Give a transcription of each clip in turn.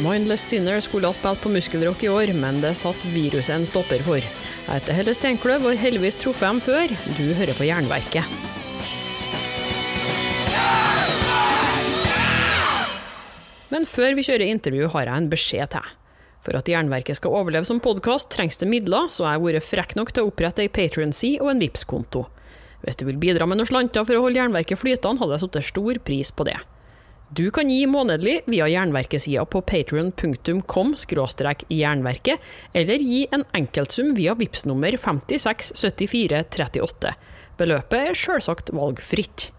Mindless Sinner skulle ha spilt på Muskelrock i år, men det satt viruset en stopper for. Jeg heter Helle Steinkløv og har heldigvis truffet dem før. Du hører på Jernverket. Men før vi kjører intervju, har jeg en beskjed til. For at Jernverket skal overleve som podkast, trengs det midler, så jeg har vært frekk nok til å opprette ei Patrion-side og en Vipps-konto. Hvis du vil bidra med noen slanter for å holde Jernverket flytende, hadde jeg satt stor pris på det. Du kan gi månedlig via Jernverkesida på patrion.com jernverket, eller gi en enkeltsum via VIPS nummer 567438. Beløpet er selvsagt valgfritt.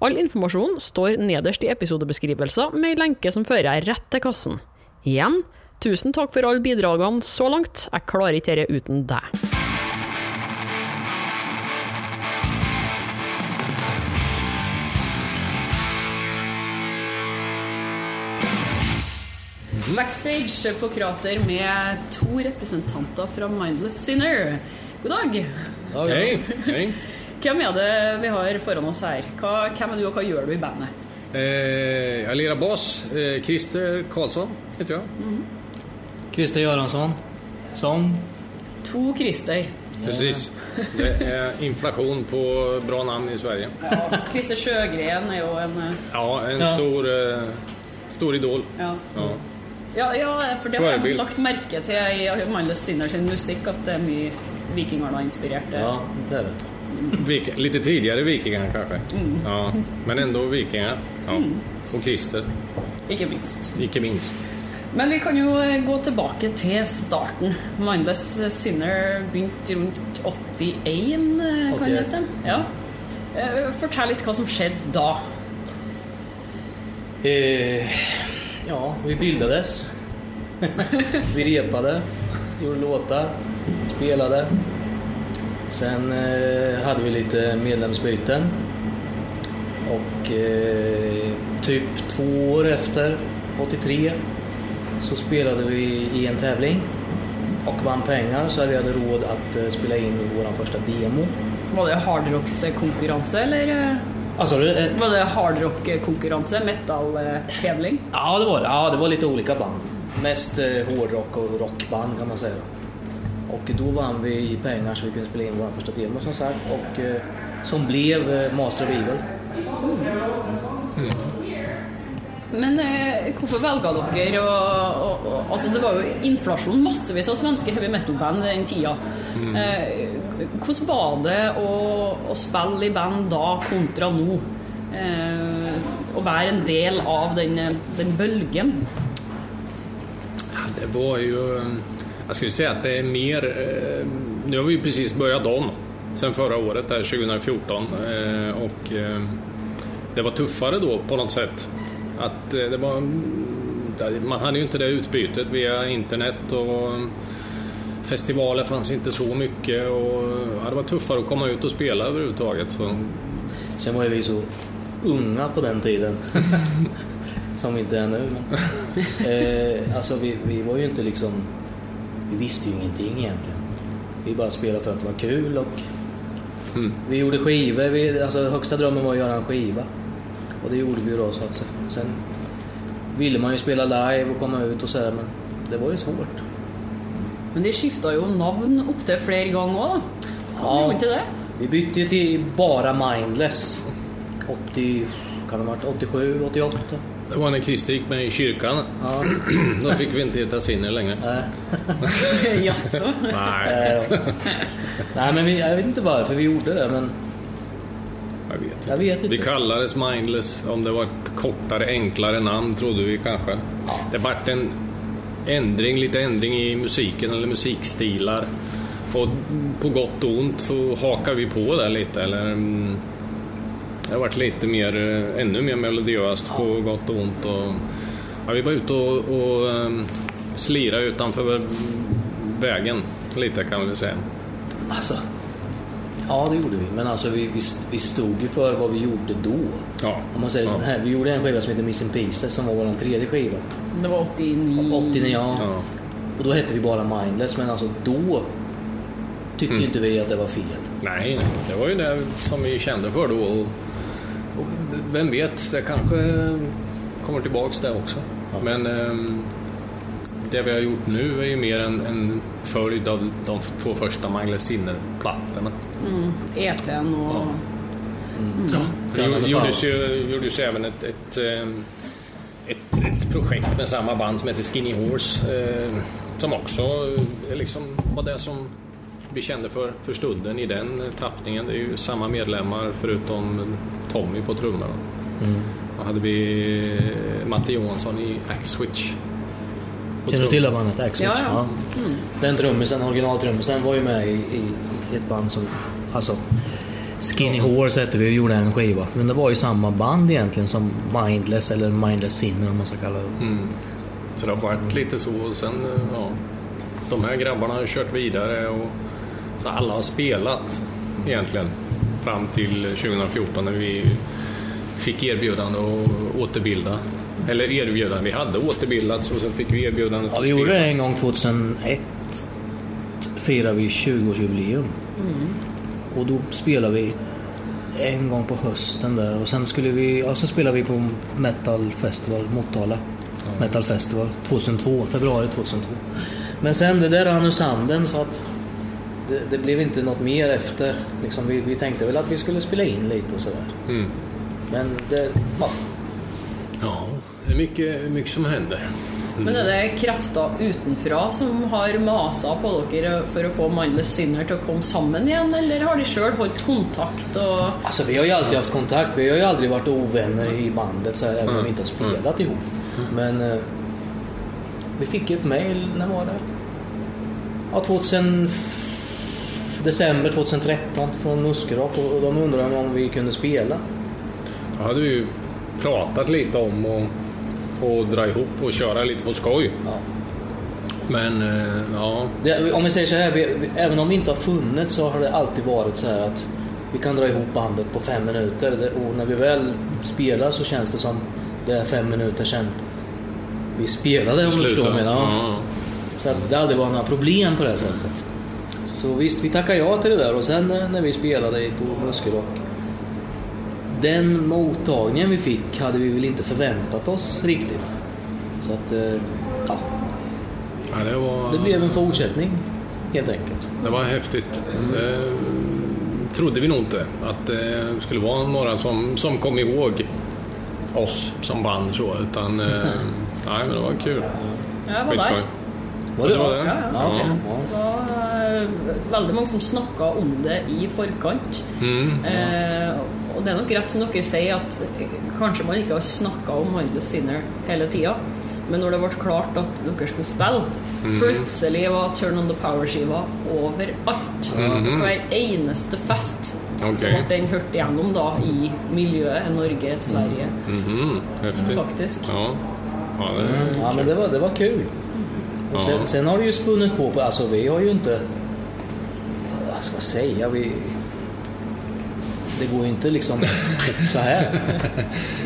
All informasjon står nederst i episodebeskrivelser med ei lenke som fører deg rett til kassen. Igjen, tusen takk for alle bidragene så langt, jeg klarer ikke dette uten deg. Backstage på Krater med to representanter fra Mindless Sinner. God dag. Hej, hej. Hvem er det vi har foran oss her? Hva, hvem er du, og hva gjør du i bandet? Eh, jag lirar bas. Eh, Christer Karlsson heter jag. Christer Göransson, sång. To Christer. Precis. Det är inflation på bra namn i Sverige. Ja, Christer Sjøgren er jo en eh, Ja, en Ja. Stor, eh, stor idol. Ja, Ja. Ja, ja for det har jeg lagt merke til i Mindless Sinner sin musikk, at det er mye Vikingarna-inspirert. Ja, det är det. Vik- lite tidigare vikingar kanske. Ja, men ändå vikingar. Ja. Och Christer, Ikke minst. icke minst. Men vi kan jo eh, gå tilbake til starten. Mindless Sinner begynte rundt 81, eh, kan det 81. stemme? Ja. Eh, Fortell litt hva som skjedde da. Eh, ja, vi bildades. vi repade, gjorde låtar, spelade. Sen eh, hade vi lite medlemsbyten. Och eh, typ två år efter, 83, så spelade vi i en tävling och vann pengar så vi hade råd att eh, spela in vår första demo. Var det hardrocks-konkurranse, eller eh, Alltså, det, eh, var det hardrock-konkurranse? Metal-tävling? Ja, det var det. Ja, det var lite olika band. Mest eh, hårdrock och rockband kan man säga. Och då vann vi pengar så vi kunde spela in vår första demo som sagt. Och eh, som blev eh, Master of Evil. Men eh, hvorfor velga dere å, å, å Altså, det var jo inflasjon, massevis av svenske heavy metal-band den tida. Eh, hvordan var det å, å spille i band da kontra nå? Eh, å være en del av den, den bølgen? Ja, Det var ju... Jag skulle säga att det är mer... eh, Nu har vi ju precis börjat om sen förra året, där 2014. eh, Och eh, det var tuffare då på något sätt. Att eh, det var... Mm, man hade ju inte det utbytet via internet och festivaler fanns inte så mycket och ja, det var tuffare att komma ut och spela överhuvudtaget. Så, Sen var ju vi så unga på den tiden. som vi inte är nu. Men, eh, alltså vi, vi var ju inte liksom... Vi visste ju ingenting egentligen. Vi bara spelade för att det var kul och Mm. vi gjorde skivor. Vi, alltså högsta drömmen var att göra en skiva. Och det gjorde vi ju då så att. Sen ville man ju spela live och komma ut och sådär men det var ju svårt. Men de skifta jo navn opptil flere ganger òg, da. Ja. Gjorde ikke det? Vi bytte ju till bara Mindless. 80, kan det ha varit 87, 88? det var när Christer gick med i kyrkan. Ja. Då fick vi inte heta Sinner längre. Nej. Jaså? Nej. Nej, men vi, jag vet inte varför vi gjorde det men Jag vet inte. Jag vet inte. Vi kallades Mindless. Om det var ett kortare, enklare namn trodde vi kanske. Det vart en ändring, lite ändring i musiken eller musikstilar. Och på gott och ont så hakar vi på där lite. Eller, mm, det har varit lite mer, eh, ännu mer melodiöst på gott och ont. Och, ja, vi var ute och, och ehm, slira utanför vägen lite kan vi väl säga. alltså. Ja det gjorde vi men alltså vi, vi, vi stod ju för vad vi gjorde då. Ja. Om man säger, Ja. här, vi gjorde en skiva som heter Missing Pieces som var vår tredje skiva. Det var 89 89 ja. Ja. Och då hette vi bara Mindless men alltså då tyckte Mm. inte vi att det var fel. Nej, nej, det var ju det som vi kände för då. Och, och vem vet, det kanske kommer tillbaks det också. Men ehm, det vi har gjort nu är ju mer en, en följd av de två första Magnus Sinner-plattorna. EPn och... Ja. Det and gjorde- the gjordes ju, gjordes ju även ett, ett, eh, ett, ett projekt med samma band som heter Skinny Horse. eh, Som också eh, liksom var det som vi kände för, för stunden i den tappningen. Det är ju samma medlemmar förutom Tommy på trummor. Mm. Då hade vi eh, Matte Johansson i Axwitch. Känner du till det bandet Axwitch? Ja, ja. Den trummisen, originaltrummisen, var ju med i, i, i ett band som... Alltså, Skinny Horse hette vi och gjorde en skiva. Men det var ju samma band egentligen som Mindless eller Mindless Sinner om man ska kalla det. Mm. Så det har varit lite så och sen, eh, ja. De här grabbarna har kört vidare och så alla har spelat egentligen fram till 2014 när vi fick erbjudande att återbilda. Eller erbjudande, vi hade återbildats och sen fick vi erbjudande Ja, vi gjorde det en gång 2001. Firade vi 20-årsjubileum. Och då spelade vi en gång på hösten där och sen skulle vi, ja, sen spelade vi på Metal Festival Motala. Metal Festival 2002, februari 2002. Men sen det där rann ur sanden så att det, det blev inte något mer efter. Liksom, vi, vi tänkte väl att vi skulle spela in lite och sådär. Mm. Men det, ja, Ja, det är mycket, mycket som händer. Men er det krafter utenfra som har masa på dere for å få Mindless Sinner til å komme sammen igjen, eller har de sjøl holdt kontakt og Alltså vi har ju alltid haft kontakt. Vi har ju aldrig varit ovänner i bandet så här, även om vi inte har spelat ihop. Men eh, vi fick ju ett mail, när var det? Ja, 2000... December 2013 från Muskerock och och de undrade om vi kunde spela. Då hade vi ju pratat lite om att och dra ihop och köra lite på skoj. Ja. Men eh, ja, Det, om vi säger så här, vi, vi, även om vi inte har funnits så har det alltid varit så här att vi kan dra ihop bandet på fem minuter. Och när vi väl spelar så känns det som det är fem minuter sedan vi spelade om du förstår menar. Ja. Ja. Så att det aldrig var några problem på det sättet. Så visst, vi tackar ja till det där och sen eh, när vi spelade på Muskerock. Den mottagningen vi fick hade vi väl inte förväntat oss riktigt. Så att, eh, ja, Ja, det, var, det blev en fortsättning helt enkelt. det var häftigt. Det trodde vi nog inte att det skulle vara några som, som kom ihåg oss som band så, utan eh, nej, men det var kul. Skitskoj. der. Var det det var det? det? Ja, Ja, okej. Ja. Ja. Det var eh, veldig mange som snakka om det i forkant. Mm. Eh, og det er nok rett som dere sier, at eh, kanskje man ikke har snakka om Mindless Sinner hele tida. Men når det ble klart at dere skulle spille, plutselig var Turn on the Power-skiva overalt. På hver eneste fest Ok. så ble den hørt igjennom da i miljøet Norge, Sverige, Mhm, häftigt. faktisk. Ja. Ja, det, Ja, men det var, det var kul. Och sen, Ja. sen har det ju spunnit på, alltså vi har ju inte, vad ska man säga, vi, det går ju inte liksom så här.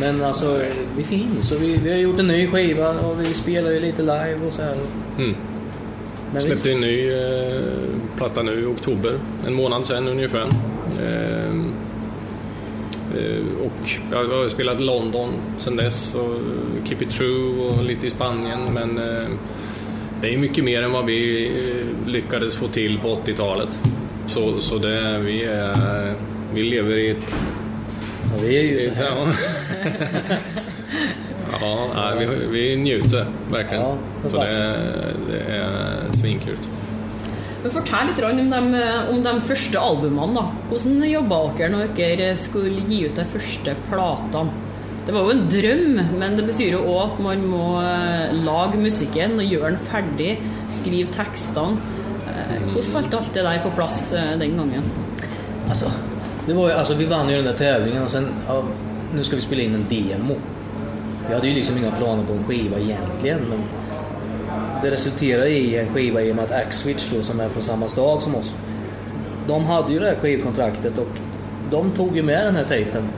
Men alltså, vi finns och vi, vi har gjort en ny skiva och vi spelar ju lite live och så här. mm. Men Släppte visst, en ny eh, platta nu i oktober, en månad sedan ungefär. Eh, eh, och jag har spelat London sedan dess och Keep It True och lite i Spanien men eh, det är mycket mer än vad vi eh, lyckades få till på 80-talet. Så, så det, vi, är, vi lever i ett... ja, vi är ju så här. Ja, ja nej, vi, vi njuter verkligen. Ja, det så det, det är svinkul. Men Fortell grann om de, om de første albumene. da. Hvordan jobba dere når dere skulle gi ut de første platene? Det var jo en drøm, men det betyr jo òg at man må eh, lage musikken og gjøre den ferdig, skrive tekstene. Eh, Hvordan falt alt det der på plass eh, den gangen? Alltså, det var ju, alltså, vi vann ju den där tävlingen och sen, ja, nu ska vi spela in en demo. Vi hade ju liksom inga planer på en skiva egentligen, men det resulterade i en skiva i och med att Axwitch då, som är från samma stad som oss, de hade ju det här skivkontraktet och de tog ju med den här tejpen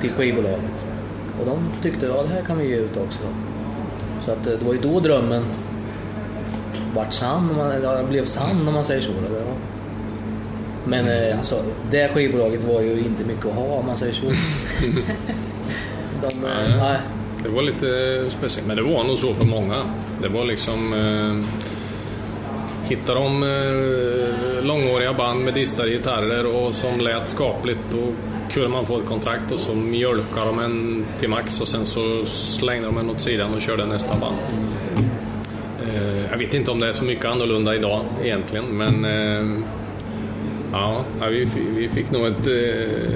till skivbolaget. Och de tyckte, ja det här kan vi ge ut också då. Så att eh, det var ju då drömmen vart sann, man, eller blev sann om man säger så. Då. Men eh, alltså, det skivbolaget var ju inte mycket att ha om man säger så. De, eh, Nej. nej. det var lite speciellt. Men det var nog så för många. Det var liksom... Eh, hittar de eh, långåriga band med distade gitarrer och som lät skapligt då kunde man få ett kontrakt och så mjölkade de en till max och sen så slängde de en åt sidan och körde nästa band. Eh, jag vet inte om det är så mycket annorlunda idag egentligen men eh, ja, vi, vi fick nog ett eh,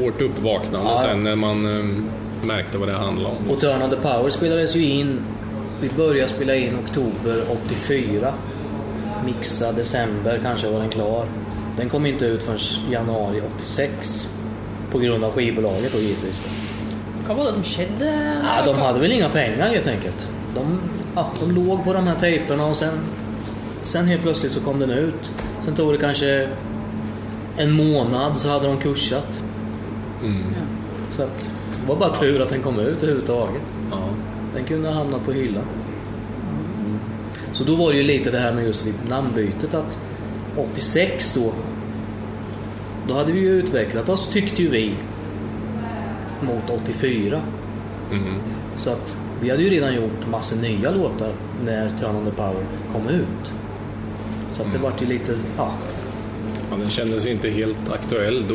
hårt uppvaknande Ja, sen när man eh, märkte vad det handlade om. Och Turn on the Power spelades ju in. Vi började spela in oktober 84. Mixa december kanske var den klar. Den kom inte ut förrän januari 86. På grund av skivbolaget då givetvis. Då. Vad var det som skedde? Ja, de hade väl inga pengar helt enkelt. De, ja, de låg på de här tejperna och sen, sen helt plötsligt så kom den ut. Sen tog det kanske en månad så hade de kursat. Så att, det var bara tur att den kom ut överhuvudtaget. Ja. Den kunde ha hamnat på hyllan. Mm. Så då var det ju lite det här med just namnbytet att 86 då, då hade vi ju utvecklat oss tyckte ju vi mot 84. Mhm. Så att vi hade ju redan gjort massor nya låtar när Turn on the Power kom ut. Så att det vart ju lite, ja, Ja, den kändes inte helt aktuell då.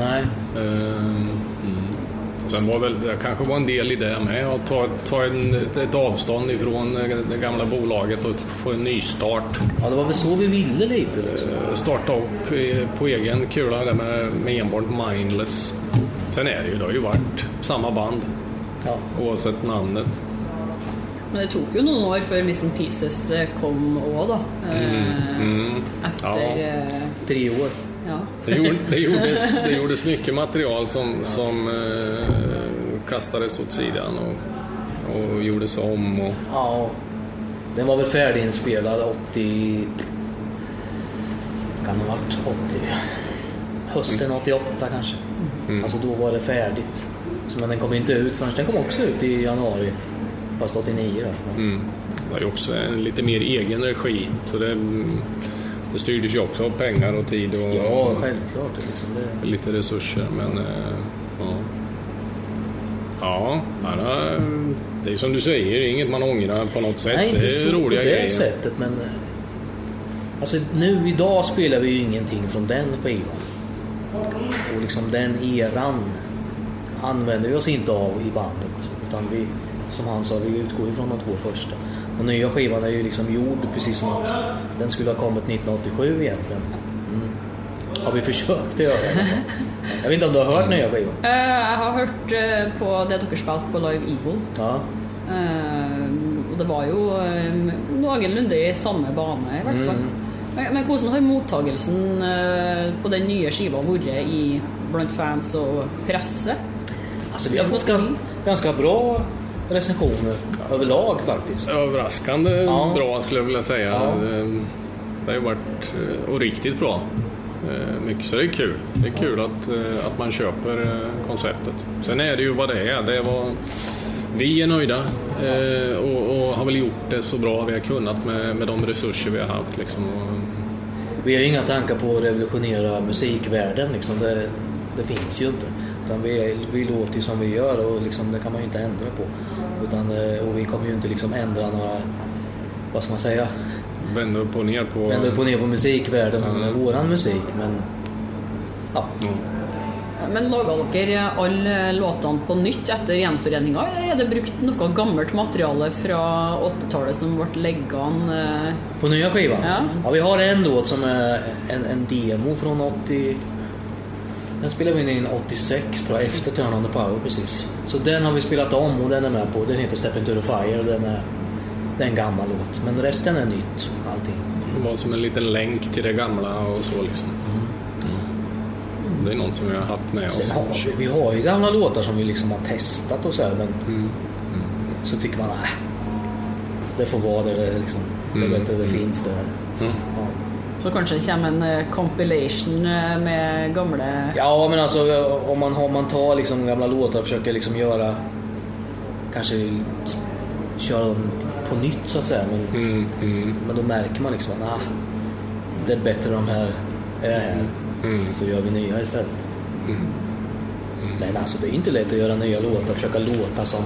nej. Ehm, Mm. Sen var väl, det kanske var en del i det med att ta, ta en, ett, avstånd ifrån eh, det gamla bolaget och få en nystart. Ja, det var väl så vi ville lite liksom. Eh, Starta upp eh, på egen kula där med, med enbart mindless. Sen är det ju, det har ju varit samma band Ja. oavsett namnet. Men det tog ju någon år för Missing Pieces eh, kom òg, da. Eh, Mm. Efter... Ja. eh, Tre år. ja. Det, gjorde, det, gjordes, det gjordes mycket material som, som eh, kastades åt sidan och, och gjordes om. Och, Ja, den var väl färdiginspelad 80... Kan det ha varit 80... Hösten 88 kanske. Alltså då var det färdigt. Så, men den kom inte ut förrän... Den kom också ut i januari. Fast 89 då. mm, det var ju också en lite mer egen regi. Så det, det styrdes ju också av pengar och tid och Ja, självklart. Liksom det. lite resurser. Men eh, ja. Ja, eh, det är som du säger, det är inget man ångrar på något sätt. Nej, inte det är så på roliga det grejer. sättet men... eh, Alltså nu idag spelar vi ju ingenting från den skivan. Och liksom den eran använder vi oss inte av i bandet. Utan vi, som han sa, vi utgår ju från de två första. Den nya skivan är ju liksom gjord precis som att den skulle ha kommit 1987 egentligen. Mm. Har vi försökt att göra alla fall. Jag vet inte om du har hört nya skivan? Eh, Jeg har hørt eh, på det dere spilte på Live Eagle. Ja. Eh, og det var jo eh, noenlunde i samme bane, i hvert fall. Men, men hvordan har mottagelsen på den nye skiva vært i, blant fans og presse? Alltså vi har fått ganska, ganska bra recensioner överlag faktiskt. Överraskande Ja. bra skulle jag vilja säga. Ja. Det, det har ju varit eh, och riktigt bra. Eh, Mycket, så det är kul. Det är kul att, eh, att man köper eh, konceptet. Sen är det ju vad det är. Det vad, vi är nöjda och, och har väl gjort det så bra vi har kunnat med, med de resurser vi har haft. Liksom. Vi har inga tankar på att revolutionera musikvärlden. Liksom. Det, det finns ju inte. Utan vi, vi låter ju som vi gör och liksom, det kan man ju inte ändra på. Utan, eh, och vi kommer ju inte liksom ändra några, vad ska man säga, vända upp och ner på... vända upp och ner på musikvärlden med våran musik. Men ja, Ja. Men laga dere alle låtene på nytt etter gjenforeninga, eller er det brukt noe gammelt materiale fra 80-tallet som ble legget an? eh, på nya skivan. Ja. vi har en låt som är en, en demo från 80... Den spelade vi in 86 tror jag, efter Turn on the Power precis. Så den har vi spelat om och den är med på. Den heter Step into the Fire och den är, det är en gammal låt. Men resten är nytt, allting. Det var som en liten länk till det gamla och så liksom. Mm. Det är något som vi har haft med oss. Sen har vi, vi har ju gamla låtar som vi liksom har testat och så här, men Mm. så tycker man nej, det får vara där det liksom, Mm. det, vet, det finns där. Så, Mm. ja. Så kanskje det kommer en eh, compilation eh, med gamle Ja, men alltså om man, har, man tar liksom gamla låtar och försöker liksom göra, kanske köra dem på nytt så att säga. Men, Mm, mm, men då märker man liksom att nah, det är bättre de här är här. mm, Så gör vi nya istället. mm. Men alltså det är inte lätt att göra nya låtar, försöka låta som...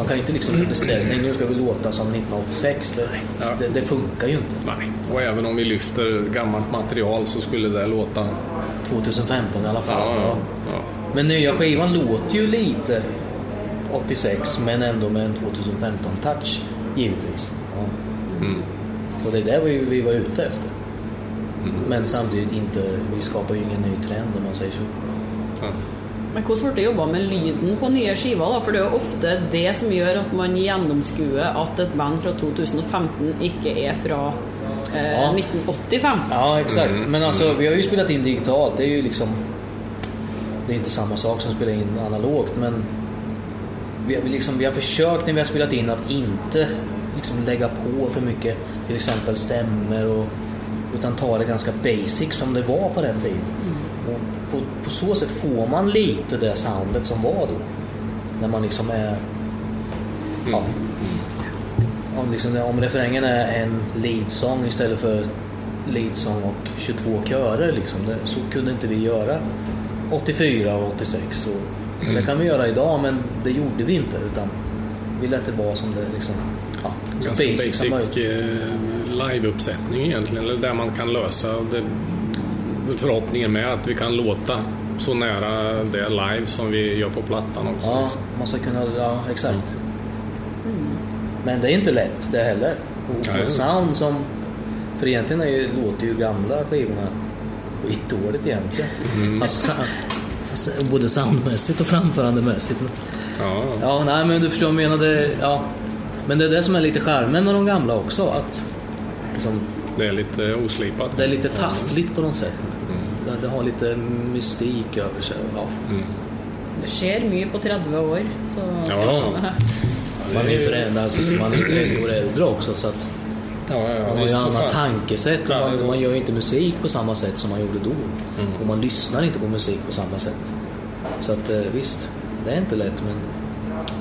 Man kan ju inte liksom beställa, nu ska vi låta som 1986. Det, Ja. det, det funkar ju inte. Nej. Och även om vi lyfter gammalt material så skulle det låta... 2015 i alla fall. Ja, Ja. ja. Men nya skivan låter ju lite 86 men ändå med en 2015-touch givetvis. Mm. Och det är det vi, vi var ute efter. Men samtidigt inte, vi skapar ju ingen ny trend om man säger så. Men hvordan ble det jobba med lyden på nye skiver? da? For det er jo ofte det som gjør at man gjennomskuer at et band fra 2015 ikke er fra eh, Ja. 1985. Ja, exakt. Men alltså vi har ju spelat in digitalt. Det är ju liksom... Det är inte samma sak som att spela in analogt men vi har, liksom, vi har försökt när vi har spelat in att inte liksom lägga på för mycket till exempel stämmer och utan ta det ganska basic som det var på den tiden. Och på, på så sätt får man lite det soundet som var då. När man liksom är... Ja. Om, liksom, om refrängen är en leadsång istället för leadsång och 22 körer liksom. Det, så kunde inte vi göra 84 och 86. Och, och det kan vi göra idag men det gjorde vi inte utan vi lät det vara som det liksom... Ja, så Ganska basic, basic, som möjligt. eh, liveuppsättning egentligen. Eller där man kan lösa det, förhoppningen med att vi kan låta så nära det live som vi gör på plattan också. Ja, man ska kunna... Ja, exakt. Men det är inte lätt det heller. Och Nej. ett sound som... För egentligen är ju, låter ju gamla skivorna skitdåligt egentligen. Alltså, sa- alltså, både soundmässigt och framförandemässigt. Ja, ja. Ja, nej men du förstår vad jag menar. Det, ja. Men det är det som är lite charmen med de gamla också. Att liksom, det är lite oslipat. det är lite taffligt på något sätt. Det, det har lite mystik över sig. Ja. Det skjer mye på 30 år, så Ja. Man är ju förändrad, så man är ju 30 år äldre också. Så att Ja, ja, Man har ju annat tankesätt man, man gör ju inte musik på samma sätt som man gjorde då. Och man lyssnar inte på musik på samma sätt. Så att eh, visst, det är inte lätt men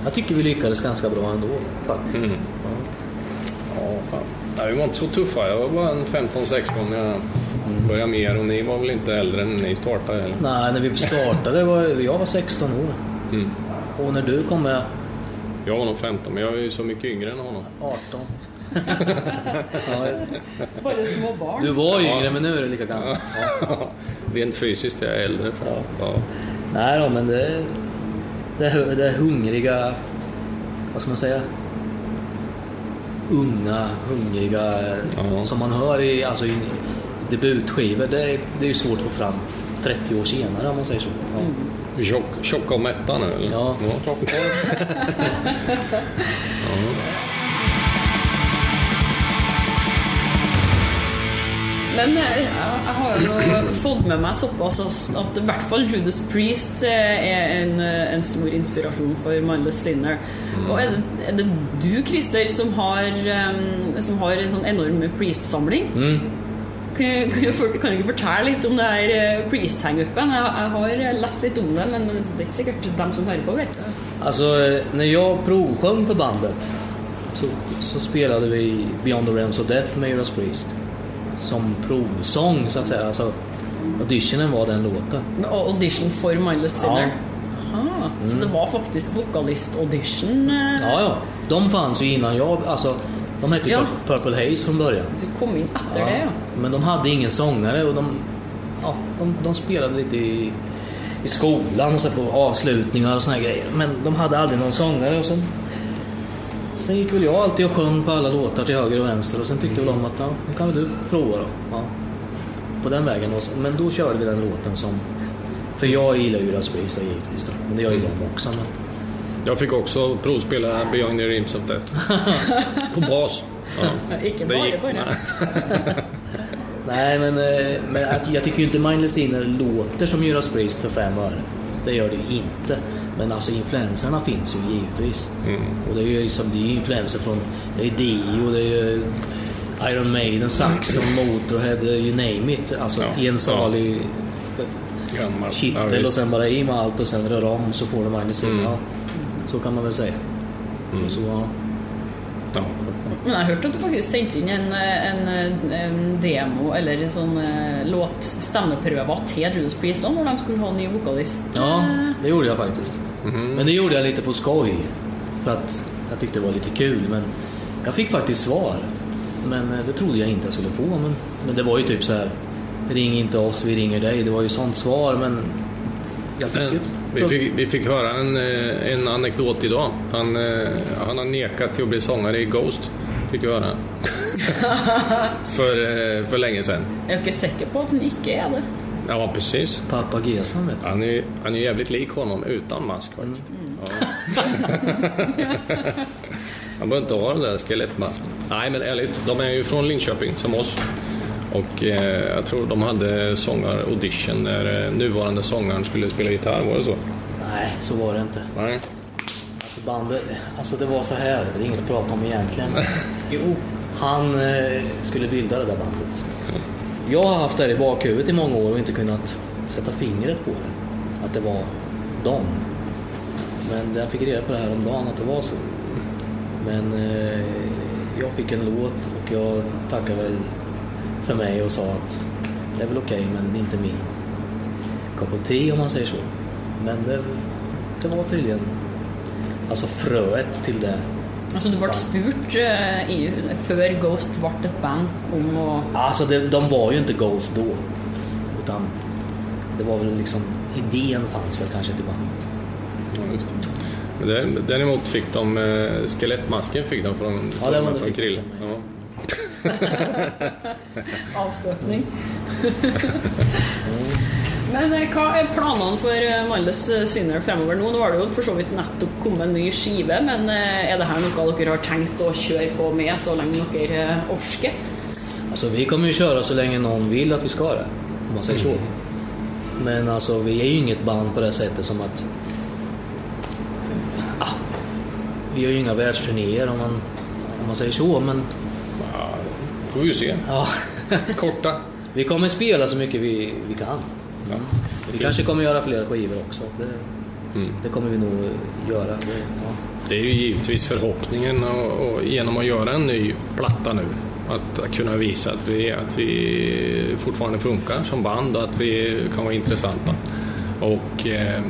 jag tycker vi lyckades ganska bra ändå faktiskt. Mm. Ja. Ja, fan. Nej, vi var inte så tuffa. Jag var bara en 15-16 när jag började mer och ni var väl inte äldre än ni startade heller. Nej, när vi startade var jag var 16 år. Mm. Och när du kom med Jag var nog 15, men jag är ju så mycket yngre än honom. 18. ja, just det. Bare små barn. du var yngre men nu är du lika gammal. Rent fysiskt är jag äldre. För, ja. Nej då, men det, det, är- det hungriga, vad ska man säga? Unga, hungriga, Ja. som man hör i, alltså i debutskivor. Det, är- det är ju svårt att få fram 30 år senare om man säger så. Ja. Är Tjock, tjocka och mätta nu eller? Ja. Men eh, jeg, jeg har jo fått med meg såpass at i hvert fall Judas Priest eh, er en, eh, en stor inspirasjon for Mindless Sinner. Og er det, er det du, Christer, som har, som har en sånn enorm Priest-samling? Kan, kan, du fortelle litt om det her eh, Priest-hangupen? Jeg, jeg har lest litt om det, men det er ikke sikkert dem som hører på, vet det. Alltså, eh, när jag provsjöng för bandet så, så spelade vi Beyond the Realms of Death med Judas Priest. Som provsång så att säga. Alltså, auditionen var den låten. Og audition for Mindless Ja. Sinner. Aha, Så det var faktisk vokalist-audition? eh, Ja, ja. De fanns ju innan jag, alltså de hette ju Ja. Pur- Purple Haze från början. Du kom inn etter det, ja. Men de hade ingen sångare och de, ja, de, de spelade lite i, i skolan och så på avslutningar och såna här grejer. Men de hade aldrig någon sångare och sen, sen gick väl jag alltid och sjöng på alla låtar till höger och vänster och sen tyckte väl de att ja, nu kan väl du prova då. Ja. På den vägen. Och så, men då körde vi den låten som... För jag gillar ju då, givetvis då. Men det gör ju de också. Men, Jag fick också provspela Beyond the Rims of Death. På bas. Ja. Gick- bare. nej. Men, eh, men att, jag tycker ju inte Mindless Inner låter som Judas Priest för fem öre. Det gör det ju inte. Men alltså influenserna finns ju givetvis. Och det är ju som, det är influenser från det är Dio, det är ju Iron Maiden, Saxon, Motorhead, you name it. Alltså Ja, en salig. Ja, kittel visst. och sen bara i med allt och sen rör om så får du Mindless Inner. Ja, så kan man väl säga. Så, ja. Ja. Men jeg hørte at du faktisk sendte inn en, en, en demo eller en sånn eh, låt, stemmeprøver til Judas Priest da, når de skulle ha ny vokalist. Ja, det gjorde jag faktiskt. Men det gjorde jag lite på skoj. För att jag tyckte det var lite kul. Men jag fick faktiskt svar. Men eh, det trodde jag inte jag skulle få. Men, men det var ju typ så här. Ring inte oss, vi ringer dig. Det var ju sånt svar men... Jag fick ju... vi, fick, vi fick höra en, eh, en anekdot idag. Han, han har nekat till att bli sångare i Ghost. Fick jag höra. för, eh, för länge sedan. Jag är säker på att den icke är det. Ja, precis. Pappa Gesan vet du. Han är, han är jävligt lik honom utan mask faktiskt. Ja. han behöver inte ha den där skelettmasken. Nej, men ärligt. De är ju från Linköping, som oss. Och eh, jag tror de hade sångar-audition när eh, nuvarande sångaren skulle spela gitarr. Var det så? Nej, så var det inte. Nej. Bandet, alltså det var så här. Det är inget att prata om egentligen. Jo. Han eh, skulle bilda det där bandet. Jag har haft det här i bakhuvudet i många år och inte kunnat sätta fingret på det. Att det var dem. Men jag fick reda på det här om dagen att det var så. Men eh, jag fick en låt och jag tackade väl för mig och sa att det är väl okej men inte min kopp tea om man säger så. Men det, det var tydligen alltså fröet till det Alltså du ble spurt eh, i, før Ghost ble et band om å Alltså det, de var ju inte Ghost då. Utan det var väl liksom, idén fanns väl kanske till bandet. Ja, just det. Däremot fick de eh, skelettmasken fick de från, Ja, det var det från fick de Krill. från mig. Ja. Men eh, hva er planene for eh, Mindless Sinner fremover nå? Nå har det jo for så vidt nettopp kommet en ny skive, men eh, er det her noe dere har tenkt å kjøre på med så lenge dere eh, orker? Alltså vi kommer ju köra så länge någon vill att vi ska det. Om man säger så. Men alltså vi är ju inget band på det sättet som att... Ah, vi gör ju inga världsturnéer om man, om man säger så, men... Ja, får vi ju se. Ja. Korta. vi kommer spela så mycket vi, vi kan. Ja. Vi kanske kommer göra fler skivor också. Det, Mm. det kommer vi nog göra. Det, ja. Det är ju givetvis förhoppningen och, och genom att göra en ny platta nu. Att, att kunna visa att vi, att vi fortfarande funkar som band och att vi kan vara intressanta. Och eh,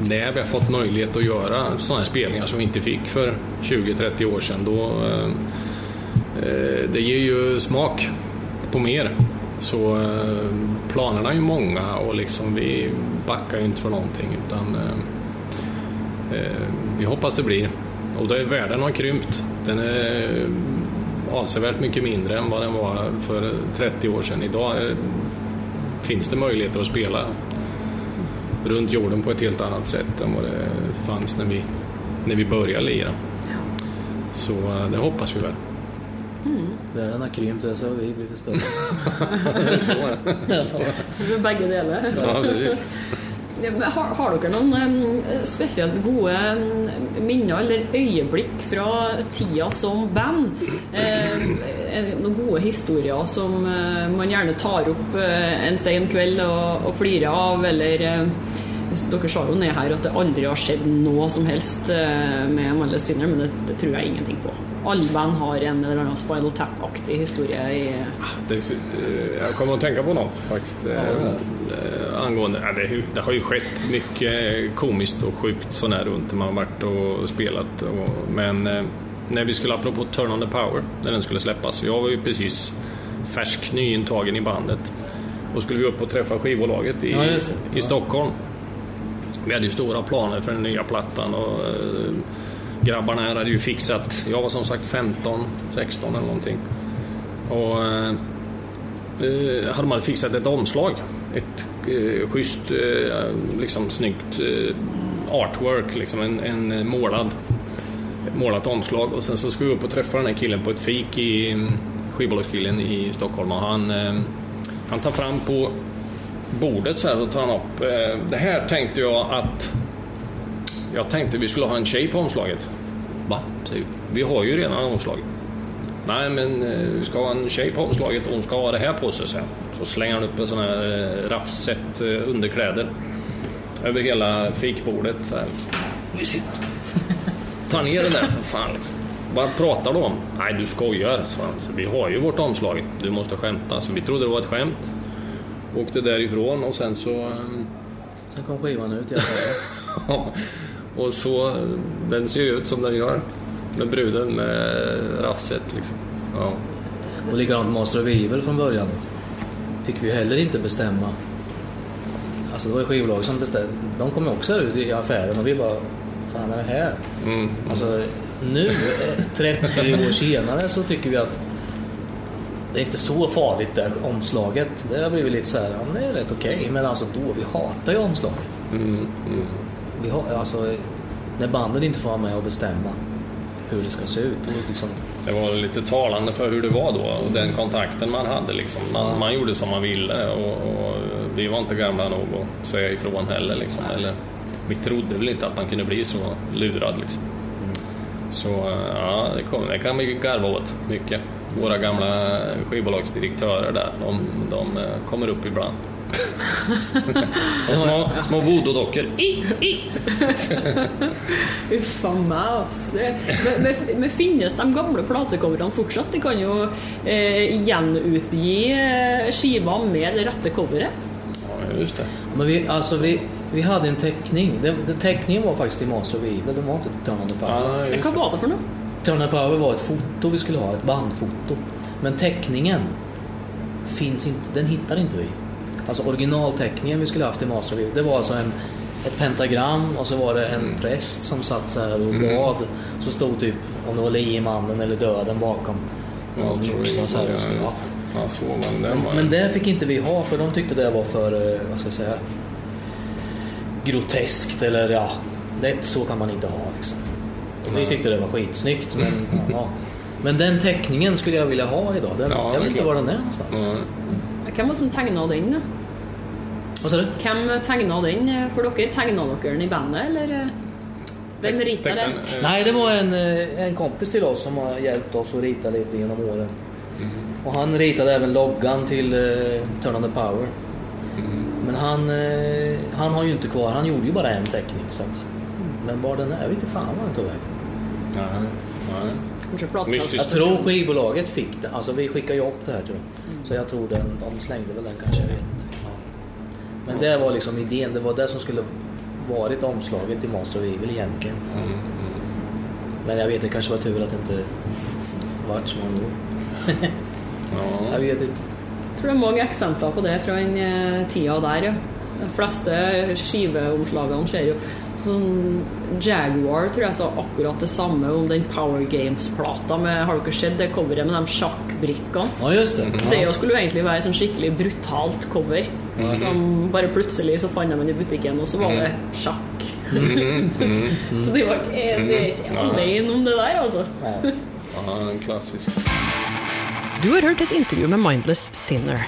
när vi har fått möjlighet att göra sådana här spelningar som vi inte fick för 20-30 år sedan då eh, eh, det ger ju smak på mer. Så eh, planerna är ju många och liksom vi backar ju inte för någonting utan eh, Eh, vi hoppas det blir. Och det, världen har krympt. Den är avsevärt mycket mindre än vad den var för 30 år sedan. Idag eh, finns det möjligheter att spela runt jorden på ett helt annat sätt än vad det fanns när vi, när vi började lira. Så eh, det hoppas vi väl. Världen har krympt, det så har vi blivit större. Begge deler. Ja, precis. Men Har, har dere noen em, spesielt gode minner eller øyeblikk fra tida som band? Eh, noen gode historier som eh, man gjerne tar opp eh, en sen kveld og, og flirer av, eller Dere sa jo ned her at det aldri har skjedd noe som helst eh, med Malle Sinner, men det, det tror jeg ingenting på. Alle band har en eller annen Spinal Tap-aktig historie i Det, eh, jag kommer att tänka på något faktiskt. eh, eh, angående, ja, det, det har ju skett mycket komiskt och sjukt sån här runt när man har varit och spelat. Och, men när vi skulle, apropå Turn on the Power, när den skulle släppas. Jag var ju precis färsk nyintagen i bandet. Och skulle vi upp och träffa skivbolaget i, Ja, i Ja. Stockholm. Vi hade ju stora planer för den nya plattan och grabbarna här hade ju fixat, jag var som sagt 15, 16 eller någonting. Och eh, hade man fixat ett omslag. Ett eh, schysst, eh, liksom snyggt eh, artwork, liksom en, en målad, målat omslag. Och sen så skulle vi upp och träffa den här killen på ett fik i mm, skivbolagskillen i Stockholm och han, eh, han tar fram på bordet så här och tar han upp. Eh, det här tänkte jag att jag tänkte vi skulle ha en tjej på omslaget. Va? säger vi. Vi har ju redan omslag. Nej, men eh, vi ska ha en tjej på omslaget och hon ska ha det här på sig sen. Så slänger han upp en sån här eh, raffset eh, underkläder över hela fikbordet. Så här. Ta ner den där fan liksom. Vad pratar du om? Nej, du skojar. Så vi har ju vårt omslag. Du måste skämta. Så vi trodde det var ett skämt. Åkte därifrån och sen så... Sen kom skivan ut i alla fall. och så, den ser ju ut som den gör. Med bruden med raffset liksom. Ja. Och likadant Master of Evil från början. Fick vi heller inte bestämma. Alltså det var ju skivbolag som bestämde. De kom också ut i affären och vi bara, fan är det här? Mm. Alltså nu, eh, 30 år senare, så tycker vi att det är inte så farligt det omslaget. Det har blivit lite så här, ja, det är rätt okej. Men alltså då, vi hatar ju omslaget. Mm. Mm. Vi har, alltså, när banden inte får vara med och bestämma hur det ska se ut. Och liksom, Det var lite talande för hur det var då och den kontakten man hade. Liksom. Man, man gjorde som man ville och, och vi var inte gamla nog att säga ifrån heller. Liksom. Eller, vi trodde väl inte att man kunde bli så lurad. Liksom. Så ja, det, kom, det kan vi garva åt mycket. Våra gamla skivbolagsdirektörer där, de, de eh, kommer upp ibland. Små, små voodoo-dockor. I, i. Uff a meg, Men, men, men finnes de gamle platecoverne fortsatt? De kan jo eh, gjenutgi eh, skiva med det rette coveret. Ja, just det. men vi, alltså vi, vi hade en teckning. Den, den teckningen var faktiskt i Master of Evil. Den var inte Turn on Power. Ja, det. var det for noe? Turn on Power var ett foto vi skulle ha, ett bandfoto. Men teckningen finns inte, den hittar inte vi. Alltså originalteckningen vi skulle haft i Master Evil, det var alltså en, ett pentagram och så var det en präst som satt så här och bad. Så stod typ, om det var liemannen eller döden bakom. Ja, Någon tror yxa jag. så här. Ja, och så, ja. just det. Ja, så men det fick inte vi ha för de tyckte det var för, eh, vad ska jag säga, groteskt eller ja, det, så kan man inte ha liksom. Vi tyckte det var skitsnyggt men ja. Men den teckningen skulle jag vilja ha idag. Den, Ja, jag vet inte var den är någonstans. Ja. Hvem var det som da? Vad sa du? Hvem tegna den for dere? Tegna dere den i bandet, eller? eh, Hvem rita den? Eh, Nej, det var en, eh, en kompis till oss som har hjälpt oss att rita lite genom åren. Och han ritade även loggan till uh, Turn on the Power. Men han, eh, han har ju inte kvar, han gjorde ju bara en teckning. Så att, men var den är, jag vet inte fan var den tog vägen. Nej? Mystiskt. Jag tror skivbolaget fick den. Alltså vi skickade ju upp det här tror jag. Så jag tror den, de slängde väl den kanske, jag vet. Men det var liksom idén. Det var det som skulle varit omslaget i Master of Evil egentligen. Mm, Men jag vet, det kanske var tur att det inte vart som ändå. Ja. Jag vet inte. Jeg tror det er mange eksempler på det fra den eh, der, ja. De fleste skiveomslagene ser jo Sånn Jaguar tror jeg sa akkurat det samme om den Power Games-plata med Har dere sett det coveret med de sjakkbrikkene? Ja, just det. Det jo skulle jo egentlig være sånn skikkelig brutalt cover. Som bare plutselig så fant de den i butikken, og så var det sjakk. så de var ikke alene om det der, altså. Ja. ja, en klassisk. Du har hørt et intervju med Mindless Sinner.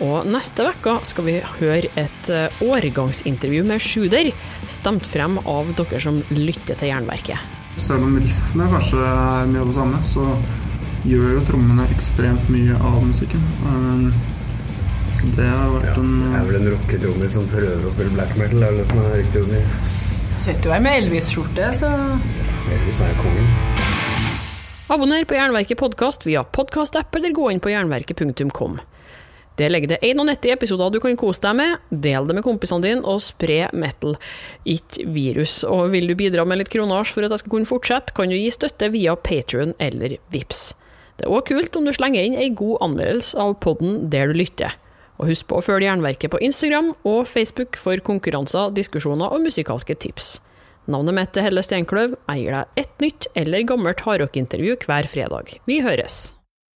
Og neste uke skal vi høre et eh, årgangsintervju med Sjuder, stemt frem av dere som lytter til Jernverket. Selv om riffene kanskje er mye av det samme, så gjør jo trommene ekstremt mye av musikken. Um, Så det har vært Ja, en jeg er vel en rocketrommis som prøver å spille black metal, er det som er riktig å si. Sitter du her med Elvis-skjorte, så Heldigvis er jeg kongen. Abonner på Jernverket podkast via podkastapp eller gå inn på jernverket.kom. Det ligger det 91 episoder du kan kose deg med. Del det med kompisene dine, og spre metal, ikke virus. Og vil du bidra med litt kronasj for at jeg skal kunne fortsette, kan du gi støtte via Patrion eller Vips. Det er òg kult om du slenger inn ei god anmeldelse av podden der du lytter. Og husk på å følge Jernverket på Instagram og Facebook for konkurranser, diskusjoner og musikalske tips. Navnet mitt er Helle Steinkløv. Jeg gir deg ett nytt eller gammelt hardrockintervju hver fredag. Vi høres!